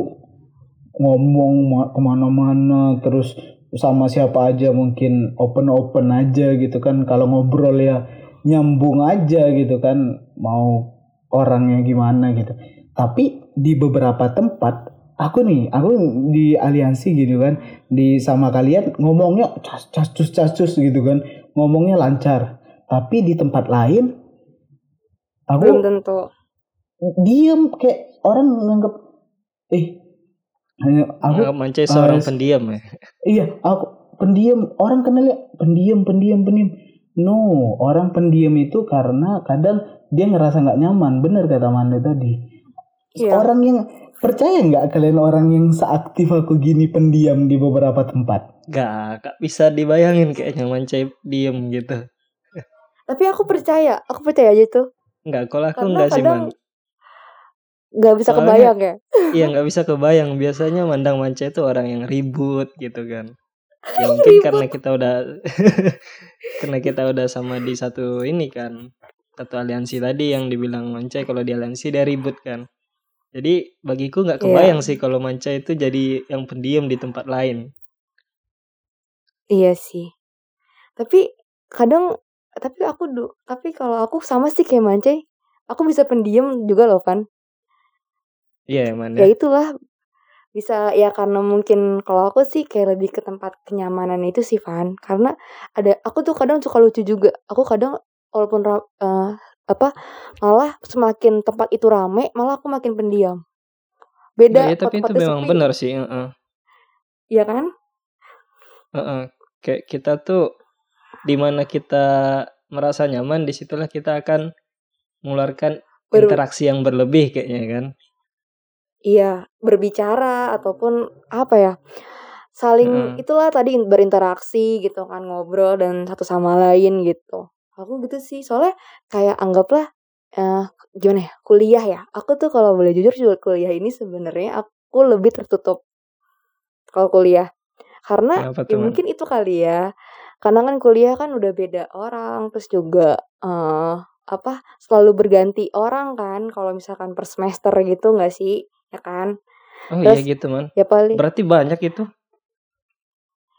ngomong ma- ke mana-mana terus sama siapa aja mungkin open open aja gitu kan kalau ngobrol ya nyambung aja gitu kan mau orangnya gimana gitu tapi di beberapa tempat aku nih aku di aliansi gitu kan di sama kalian ngomongnya cas cacus cacus gitu kan ngomongnya lancar tapi di tempat lain aku Belum tentu. diem kayak orang nganggap eh hanya aku mancai seorang Ah, pendiam ya. iya aku pendiam orang kenal ya pendiam pendiam pendiam no orang pendiam itu karena kadang dia ngerasa nggak nyaman bener kata Manda tadi Iya. orang yang percaya nggak kalian orang yang seaktif aku gini pendiam di beberapa tempat Gak, gak bisa dibayangin kayaknya mancai diem gitu. Tapi aku percaya, aku percaya aja tuh. Enggak, kalau aku Karena enggak sih, Man. nggak bisa Soalnya- kebayang ya. Iya, nggak bisa kebayang. Biasanya mandang mancai itu orang yang ribut gitu kan. Ya mungkin karena kita udah karena kita udah sama di satu ini kan. Satu aliansi tadi yang dibilang mancai kalau di aliansi dia ribut kan. Jadi bagiku nggak Iya. kebayang sih kalau mancai itu jadi yang pendiam di tempat lain. Iya sih. Tapi kadang tapi aku du, tapi kalau aku sama sih kayak Mancai, aku bisa pendiam juga loh Pan. Iya, Man. Ya Ya. itulah bisa ya karena mungkin kalau aku sih kayak lebih ke tempat kenyamanan itu sih Van. Karena ada aku tuh kadang suka lucu juga. Aku kadang walaupun eh, apa malah semakin tempat itu rame, malah aku makin pendiam. Beda Ya, kalau tapi itu memang sepi, benar sih. heeh. Iya kan? Heeh. Kayak kita tuh di mana kita merasa nyaman, di situlah kita akan mengeluarkan Ber- interaksi yang berlebih kayaknya kan. Iya, berbicara ataupun apa ya? Saling itulah tadi in- berinteraksi gitu kan, ngobrol dan satu sama lain gitu. Aku gitu sih, soalnya kayak anggaplah eh gimana ya? Kuliah ya. Aku tuh kalau boleh jujur juga kuliah ini sebenarnya aku lebih tertutup kalau kuliah. Karena Kenapa ya tuh, mungkin itu kali ya. Karena kan kuliah kan udah beda orang, terus juga eh apa selalu berganti orang kan kalau misalkan per semester gitu nggak sih ya kan Oh Terus- iya gitu, Man. ya paling Berarti banyak itu.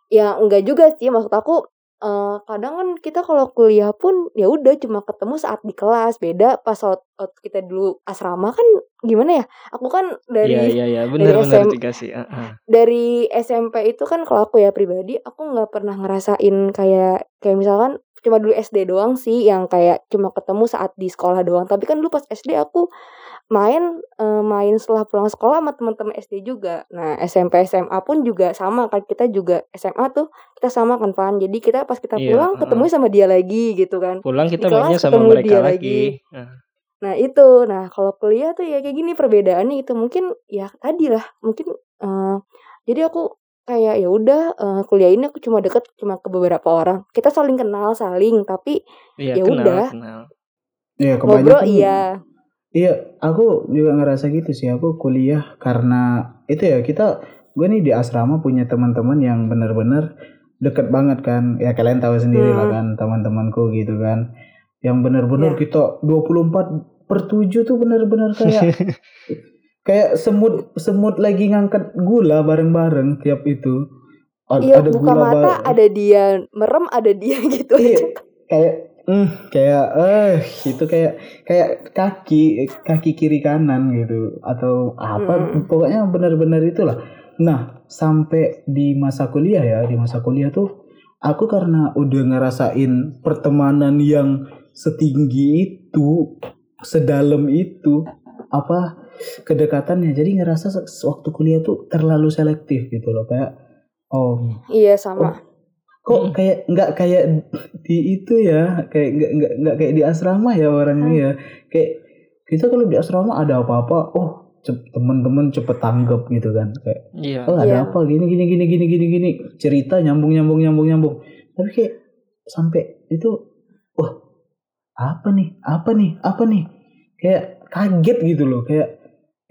ya enggak juga sih maksud aku eh, kadang kan kita kalau kuliah pun ya udah cuma ketemu saat di kelas beda pas waktu kita dulu asrama kan gimana ya aku kan dari Iya, iya, iya. Benar-benar SM juga sih. heeh. dari SMP itu kan kalau aku ya pribadi aku nggak pernah ngerasain kayak kayak misalkan cuma dulu SD doang sih yang kayak cuma ketemu saat di sekolah doang tapi kan dulu pas SD aku main eh, main setelah pulang sekolah sama teman-teman SD juga nah SMP SMA pun juga sama kan kita juga SMA tuh kita sama kan Van jadi kita pas kita Iya, pulang heeh. ketemu sama dia lagi gitu kan Pulang kita mainnya sama ketemu mereka dia lagi. lagi. Nah, Nah itu, nah kalau kuliah tuh ya kayak gini perbedaannya itu mungkin ya tadi lah mungkin eh jadi aku kayak ya udah eh, kuliah ini aku cuma deket cuma ke beberapa orang. Kita saling kenal saling tapi iya, Ya kenal, udah. kenal. ya ngobrol kebanyakan iya. Iya, aku juga ngerasa gitu sih. Aku kuliah karena itu ya kita gue nih di asrama punya teman-teman yang benar-benar deket banget kan. Ya kalian tahu sendiri lah Hmm. kan teman-temanku gitu kan. Yang benar-benar Ya. kita 24 per 7 tuh benar-benar kayak kayak semut semut lagi ngangkat gula bareng-bareng tiap itu. Iya buka gula mata ada dia merem ada dia gitu Iya, aja. kayak hmm, kayak eh itu kayak kayak kaki kaki kiri kanan gitu atau apa Mm. pokoknya benar-benar itulah nah sampai di masa kuliah ya di masa kuliah tuh aku karena udah ngerasain pertemanan yang setinggi itu sedalam itu apa kedekatannya jadi ngerasa waktu kuliah tuh terlalu selektif gitu loh kayak oh Iya sama. Kok kayak nggak kayak di itu ya kayak nggak nggak nggak kayak di asrama ya orangnya ya. Kayak kita kalau di asrama ada apa-apa oh temen-temen cepet tanggap gitu kan. Kayak Iya. oh ada Iya. apa? Gini gini gini gini gini gini. Cerita nyambung nyambung nyambung nyambung. Tapi kayak sampai itu wah apa nih? Apa nih? Apa nih? Kayak kaget gitu loh. Kayak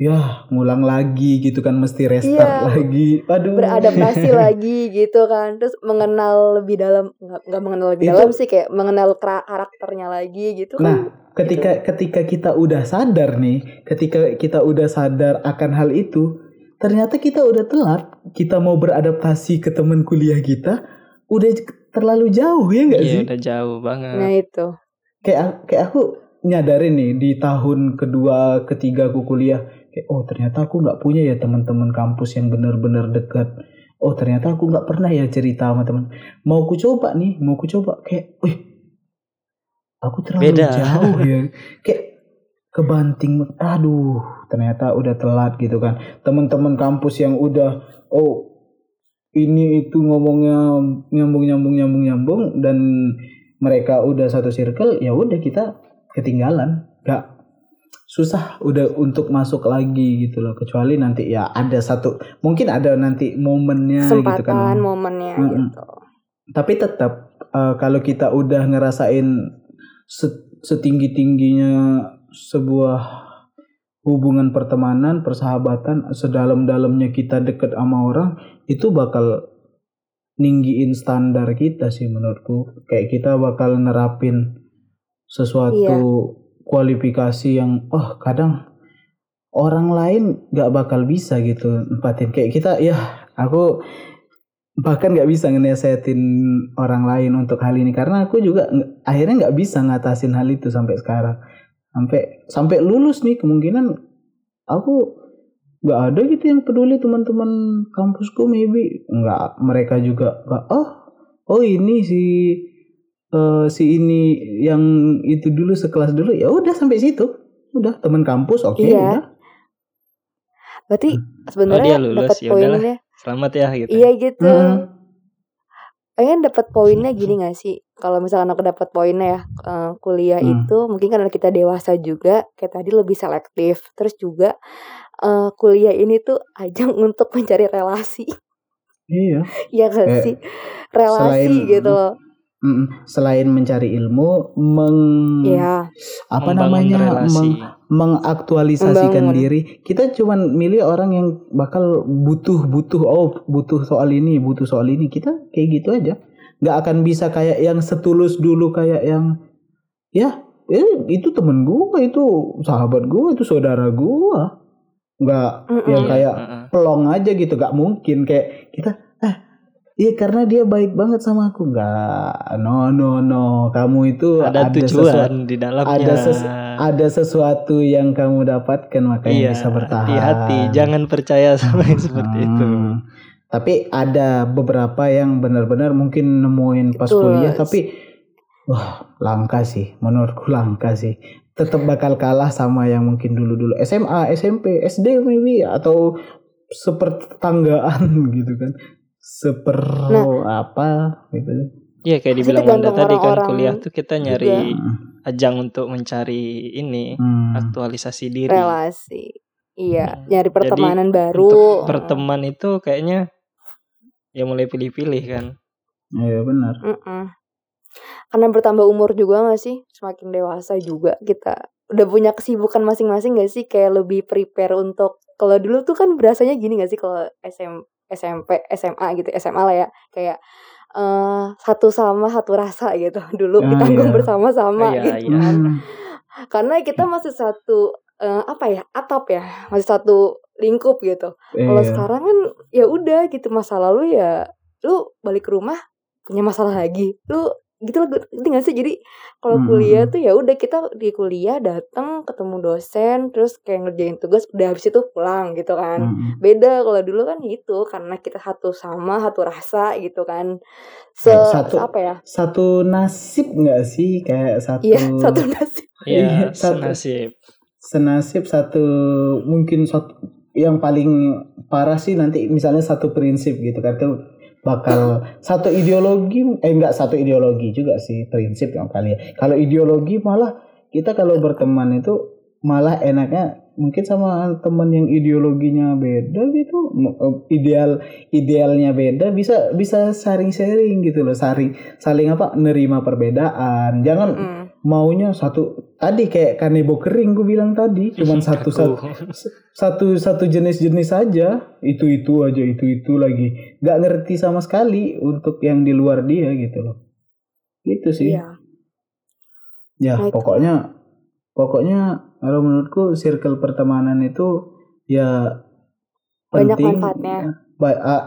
ya ngulang lagi gitu kan mesti restart Iya. lagi aduh Beradaptasi lagi gitu kan. Terus mengenal lebih dalam nggak nggak mengenal lebih Itu- dalam sih kayak mengenal karakternya lagi gitu kan. Nah, ketika ketika kita udah sadar nih, ketika kita udah sadar akan hal itu, ternyata kita udah telat. Kita mau beradaptasi ke teman kuliah kita, udah terlalu jauh ya nggak Iya, sih? udah jauh banget. Nah itu. Kayak kayak aku nyadarin nih di tahun kedua, ketiga aku kuliah, kayak oh ternyata aku nggak punya ya teman-teman kampus yang benar-benar dekat. Oh ternyata aku nggak pernah ya cerita sama teman. Mau ku coba nih, mau ku coba kayak, wih, aku terlalu Beda. jauh ya. Kayak kebanting, aduh, ternyata udah telat gitu kan. Teman-teman kampus yang udah, oh ini itu ngomongnya nyambung nyambung nyambung nyambung dan mereka udah satu circle ya udah kita ketinggalan gak susah udah untuk masuk lagi gitu loh kecuali nanti ya ada satu mungkin ada nanti momennya gitu kesempatan kan momennya Mm-mm. gitu tapi tetap eh, kalau kita udah ngerasain setinggi tingginya sebuah hubungan pertemanan persahabatan sedalam-dalamnya kita deket sama orang itu bakal ninggiin standar kita sih menurutku kayak kita bakal nerapin sesuatu Iya. Kualifikasi yang oh kadang orang lain nggak bakal bisa gitu nempatin. Kayak kita ya aku bahkan nggak bisa ngenasehatin orang lain untuk hal ini. Karena aku juga akhirnya nggak bisa ngatasin hal itu sampai sekarang. Sampai sampai lulus nih kemungkinan aku nggak ada gitu yang peduli teman-teman kampusku maybe. Nggak mereka juga nggak oh oh ini si eh, si ini yang itu dulu sekelas dulu ya udah sampai situ. Udah teman kampus oke Iya. udah. Berarti Oh, dia sebenarnya lulus, dapat ya udahlah. poinnya. Selamat ya gitu. iya gitu. Mm. pengen dapat poinnya gini gak sih? Kalau misalkan aku dapat poinnya ya eh, kuliah Hmm. itu mungkin karena kita dewasa juga kayak tadi lebih selektif. Terus juga eh, kuliah ini tuh ajang untuk mencari relasi. Iya. Ya gak Kayak sih? Relasi selain- gitu loh Mm-mm. selain mencari ilmu meng ya apa Membangun namanya relasi. meng- mengaktualisasikan Membangun. diri kita cuman milih orang yang bakal butuh butuh oh butuh soal ini butuh soal ini kita kayak gitu aja nggak akan bisa kayak yang setulus dulu kayak yang ya eh, itu temen gua itu sahabat gua itu saudara gua nggak Mm-mm. yang Iya, kayak heeh. pelong aja gitu gak mungkin kayak kita iya karena dia baik banget sama aku nggak no no no kamu itu ada, sesuatu tujuan di dalamnya. ada ses- ada sesuatu yang kamu dapatkan makanya iya, bisa bertahan hati-hati, jangan percaya sama yang seperti itu. Hmm. tapi ada beberapa yang benar-benar mungkin nemuin pas Betul. kuliah tapi wah langka sih menurutku langka sih tetap bakal kalah sama yang mungkin dulu-dulu SMA SMP SD maybe atau sepertanggaan gitu kan seper apa gitu Iya kayak dibilang Wanda tadi kan kuliah tuh kita nyari Hmm. ajang untuk mencari ini Hmm. aktualisasi diri. relasi iya Hmm. nyari Jadi, pertemanan Untuk baru berteman itu kayaknya ya mulai pilih-pilih kan. Iya benar Mm-mm. Karena bertambah umur juga gak sih? Semakin dewasa juga kita udah punya kesibukan masing-masing gak sih? Kayak lebih prepare untuk kalau dulu tuh kan berasanya gini gak sih kalau SM, SMP, SMA gitu, SMA lah ya. Kayak eh satu sama satu rasa gitu. Dulu Ah, ditanggung iya. bersama-sama Iya, gitu iya. kan. Karena kita masih satu eh, apa ya? atap ya, masih satu lingkup gitu. Kalau Iya. sekarang kan ya udah gitu masa lalu ya lu balik ke rumah punya masalah lagi. Lu gitu loh ngerti gak sih? Jadi kalau Hmm, kuliah hmm. tuh ya udah kita di kuliah datang ketemu dosen terus kayak ngerjain tugas udah habis itu pulang gitu kan. Mm-mm. Beda kalau dulu kan itu karena kita satu sama satu rasa gitu kan. Se, satu- se- apa ya? satu nasib nggak sih kayak satu Iya, satu nasib. Iya, Iya, satu- senasib. senasib satu mungkin satu yang paling parah sih nanti misalnya satu prinsip gitu kan tuh bakal satu ideologi eh enggak satu ideologi juga sih prinsip yang kali ya kalau ideologi malah kita kalau berteman itu malah enaknya mungkin sama teman yang ideologinya beda gitu eh, ideal idealnya beda bisa bisa sharing sharing gitu loh saling saling apa nerima perbedaan jangan Mm. Maunya satu tadi kayak kanebo kering gue bilang tadi cuman satu satu satu satu jenis-jenis saja itu itu aja itu itu lagi nggak ngerti sama sekali untuk yang di luar dia gitu loh gitu sih Iya. ya Nah, itu. pokoknya pokoknya kalau menurutku circle pertemanan itu ya Banyak penting manfaatnya.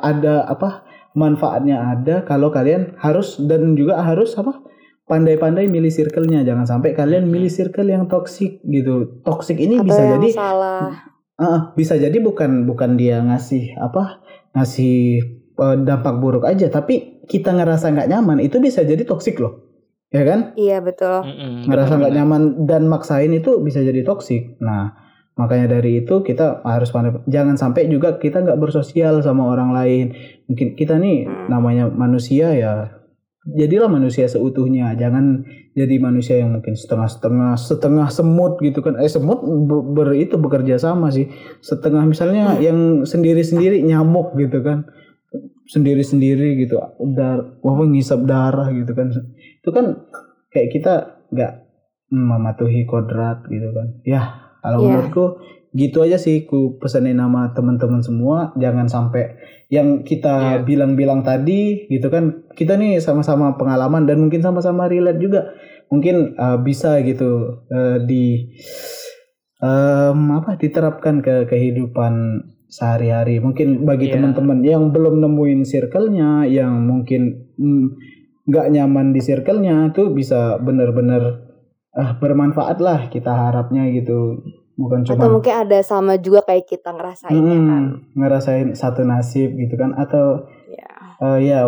Ada apa manfaatnya ada kalau kalian harus dan juga harus apa pandai-pandai milih circle-nya jangan sampai kalian milih circle yang toksik gitu toksik ini Atau bisa yang jadi salah. Ah, bisa jadi bukan bukan dia ngasih apa ngasih eh, dampak buruk aja tapi kita ngerasa nggak nyaman itu bisa jadi toksik loh ya kan Iya betul. Mm-mm, ngerasa nggak nyaman dan maksain itu bisa jadi toksik nah makanya dari itu kita harus pandai jangan sampai juga kita nggak bersosial sama orang lain mungkin kita nih Hmm. namanya manusia ya jadilah manusia seutuhnya. Jangan jadi manusia yang mungkin setengah-setengah setengah semut gitu kan. Eh semut ber, ber- itu bekerja sama sih. Setengah misalnya yang sendiri-sendiri nyamuk gitu kan. Sendiri-sendiri gitu. Dar wah ngisap darah gitu kan. Itu kan kayak kita nggak mematuhi kodrat gitu kan. Ya kalau Iya. menurutku gitu aja sih. Ku pesanin nama teman-teman semua. Jangan sampai yang kita Iya. bilang-bilang tadi gitu kan kita nih sama-sama pengalaman dan mungkin sama-sama relate juga mungkin uh, bisa gitu uh, di em, apa diterapkan ke kehidupan sehari-hari mungkin bagi Iya. teman-teman yang belum nemuin circle-nya yang mungkin mm, nggak nyaman di circle-nya tuh bisa bener-bener ah bermanfaat lah kita harapnya gitu bukan Atau cuma mungkin ada sama juga kayak kita ngerasainnya Mm, kan. ngerasain satu nasib gitu kan atau Ya. eh, ya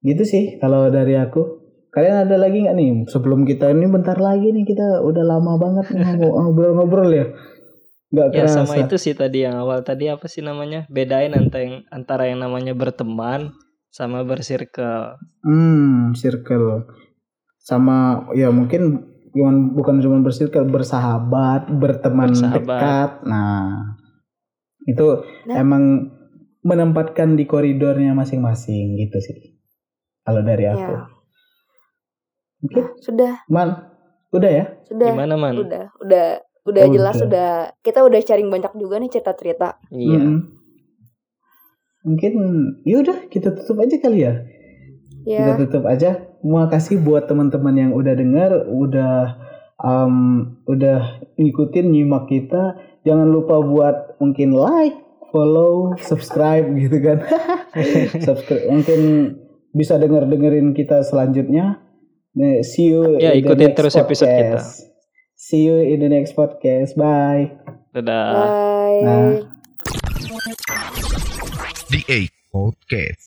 gitu sih kalau dari aku kalian ada lagi nggak nih sebelum kita ini bentar lagi nih kita udah lama banget ngobrol-ngobrol ya nggak Ya kerasa sama itu sih tadi yang awal tadi apa sih namanya? Bedain antara yang, antara yang namanya berteman sama bersirkel. hmm circle sama ya mungkin cuman bukan cuma bersirkel bersahabat berteman Bersahabat. dekat nah itu Nah. emang menempatkan di koridornya masing-masing gitu sih kalau dari aku Ya. mungkin Sudah, man udah ya sudah. Gimana man? Udah, udah udah Oh, jelas udah. sudah kita udah sharing banyak juga nih cerita-cerita. Iya. Mm-mm. mungkin yaudah kita tutup aja kali ya kita Ya. tutup aja. Makasih buat teman-teman yang udah dengar, udah um, udah ngikutin nyimak kita. Jangan lupa buat mungkin like, follow, subscribe gitu kan. subscribe mungkin bisa denger dengerin kita selanjutnya. Nah, See you Ya, in the ikutin next terus episode kita. podcast. See you in the next podcast. Bye. Dadah. Bye. Nah. The Eight Podcast.